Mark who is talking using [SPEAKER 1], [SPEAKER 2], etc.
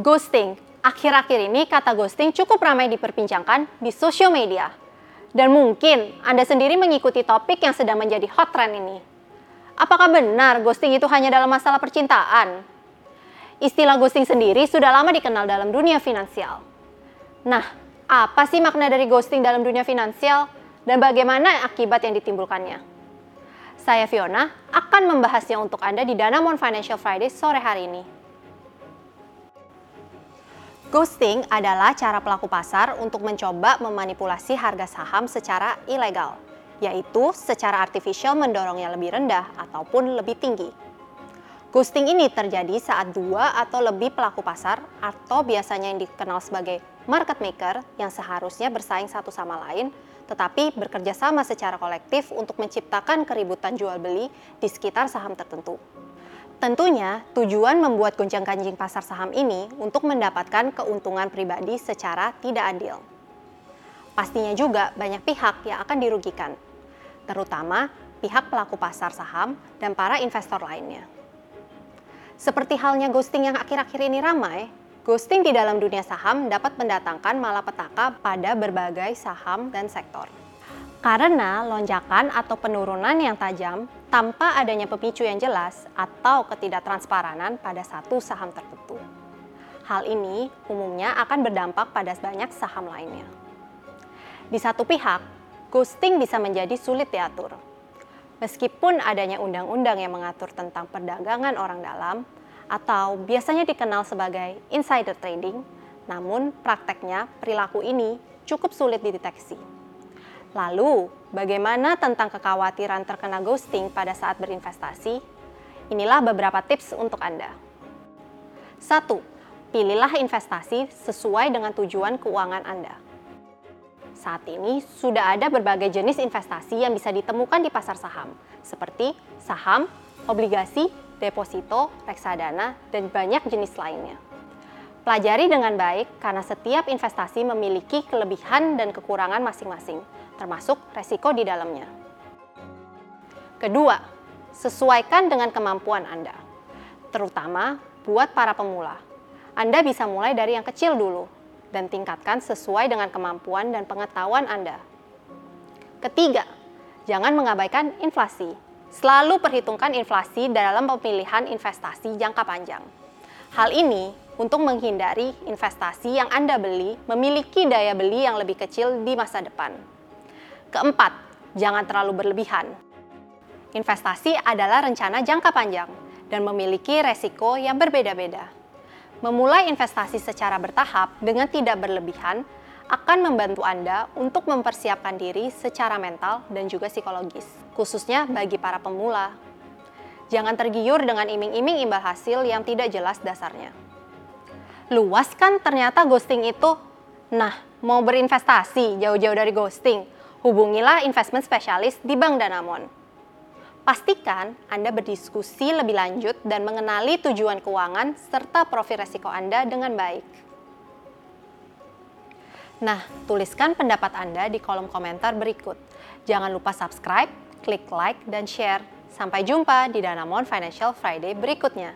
[SPEAKER 1] Ghosting. Akhir-akhir ini kata ghosting cukup ramai diperbincangkan di sosial media. Dan mungkin Anda sendiri mengikuti topik yang sedang menjadi hot trend ini. Apakah benar ghosting itu hanya dalam masalah percintaan? Istilah ghosting sendiri sudah lama dikenal dalam dunia finansial. Nah, apa sih makna dari ghosting dalam dunia finansial dan bagaimana akibat yang ditimbulkannya? Saya Fiona akan membahasnya untuk Anda di Danamon Financial Friday sore hari ini. Ghosting adalah cara pelaku pasar untuk mencoba memanipulasi harga saham secara ilegal, yaitu secara artifisial mendorongnya lebih rendah ataupun lebih tinggi. Ghosting ini terjadi saat dua atau lebih pelaku pasar atau biasanya yang dikenal sebagai market maker yang seharusnya bersaing satu sama lain tetapi bekerja sama secara kolektif untuk menciptakan keributan jual beli di sekitar saham tertentu. Tentunya, tujuan membuat gonjang-ganjing pasar saham ini untuk mendapatkan keuntungan pribadi secara tidak adil. Pastinya juga banyak pihak yang akan dirugikan, terutama pihak pelaku pasar saham dan para investor lainnya. Seperti halnya ghosting yang akhir-akhir ini ramai, ghosting di dalam dunia saham dapat mendatangkan malapetaka pada berbagai saham dan sektor. Karena lonjakan atau penurunan yang tajam tanpa adanya pemicu yang jelas atau ketidaktransparan pada satu saham tertentu. Hal ini umumnya akan berdampak pada banyak saham lainnya. Di satu pihak, ghosting bisa menjadi sulit diatur. Meskipun adanya undang-undang yang mengatur tentang perdagangan orang dalam atau biasanya dikenal sebagai insider trading, namun prakteknya perilaku ini cukup sulit dideteksi. Lalu, bagaimana tentang kekhawatiran terkena ghosting pada saat berinvestasi? Inilah beberapa tips untuk Anda. 1. Pilihlah investasi sesuai dengan tujuan keuangan Anda. Saat ini sudah ada berbagai jenis investasi yang bisa ditemukan di pasar saham, seperti saham, obligasi, deposito, reksadana, dan banyak jenis lainnya. Pelajari dengan baik karena setiap investasi memiliki kelebihan dan kekurangan masing-masing termasuk resiko di dalamnya. Kedua, sesuaikan dengan kemampuan Anda, terutama buat para pemula. Anda bisa mulai dari yang kecil dulu dan tingkatkan sesuai dengan kemampuan dan pengetahuan Anda. Ketiga, jangan mengabaikan inflasi. Selalu perhitungkan inflasi dalam pemilihan investasi jangka panjang. Hal ini untuk menghindari investasi yang Anda beli memiliki daya beli yang lebih kecil di masa depan. Keempat, jangan terlalu berlebihan. Investasi adalah rencana jangka panjang dan memiliki resiko yang berbeda-beda. Memulai investasi secara bertahap dengan tidak berlebihan akan membantu Anda untuk mempersiapkan diri secara mental dan juga psikologis, khususnya bagi para pemula. Jangan tergiur dengan iming-iming imbal hasil yang tidak jelas dasarnya. Luas kan ternyata ghosting itu? Nah, mau berinvestasi jauh-jauh dari ghosting, hubungilah investment specialist di Bank Danamon. Pastikan Anda berdiskusi lebih lanjut dan mengenali tujuan keuangan serta profil resiko Anda dengan baik. Nah, tuliskan pendapat Anda di kolom komentar berikut. Jangan lupa subscribe, klik like, dan share. Sampai jumpa di Danamon Financial Friday berikutnya.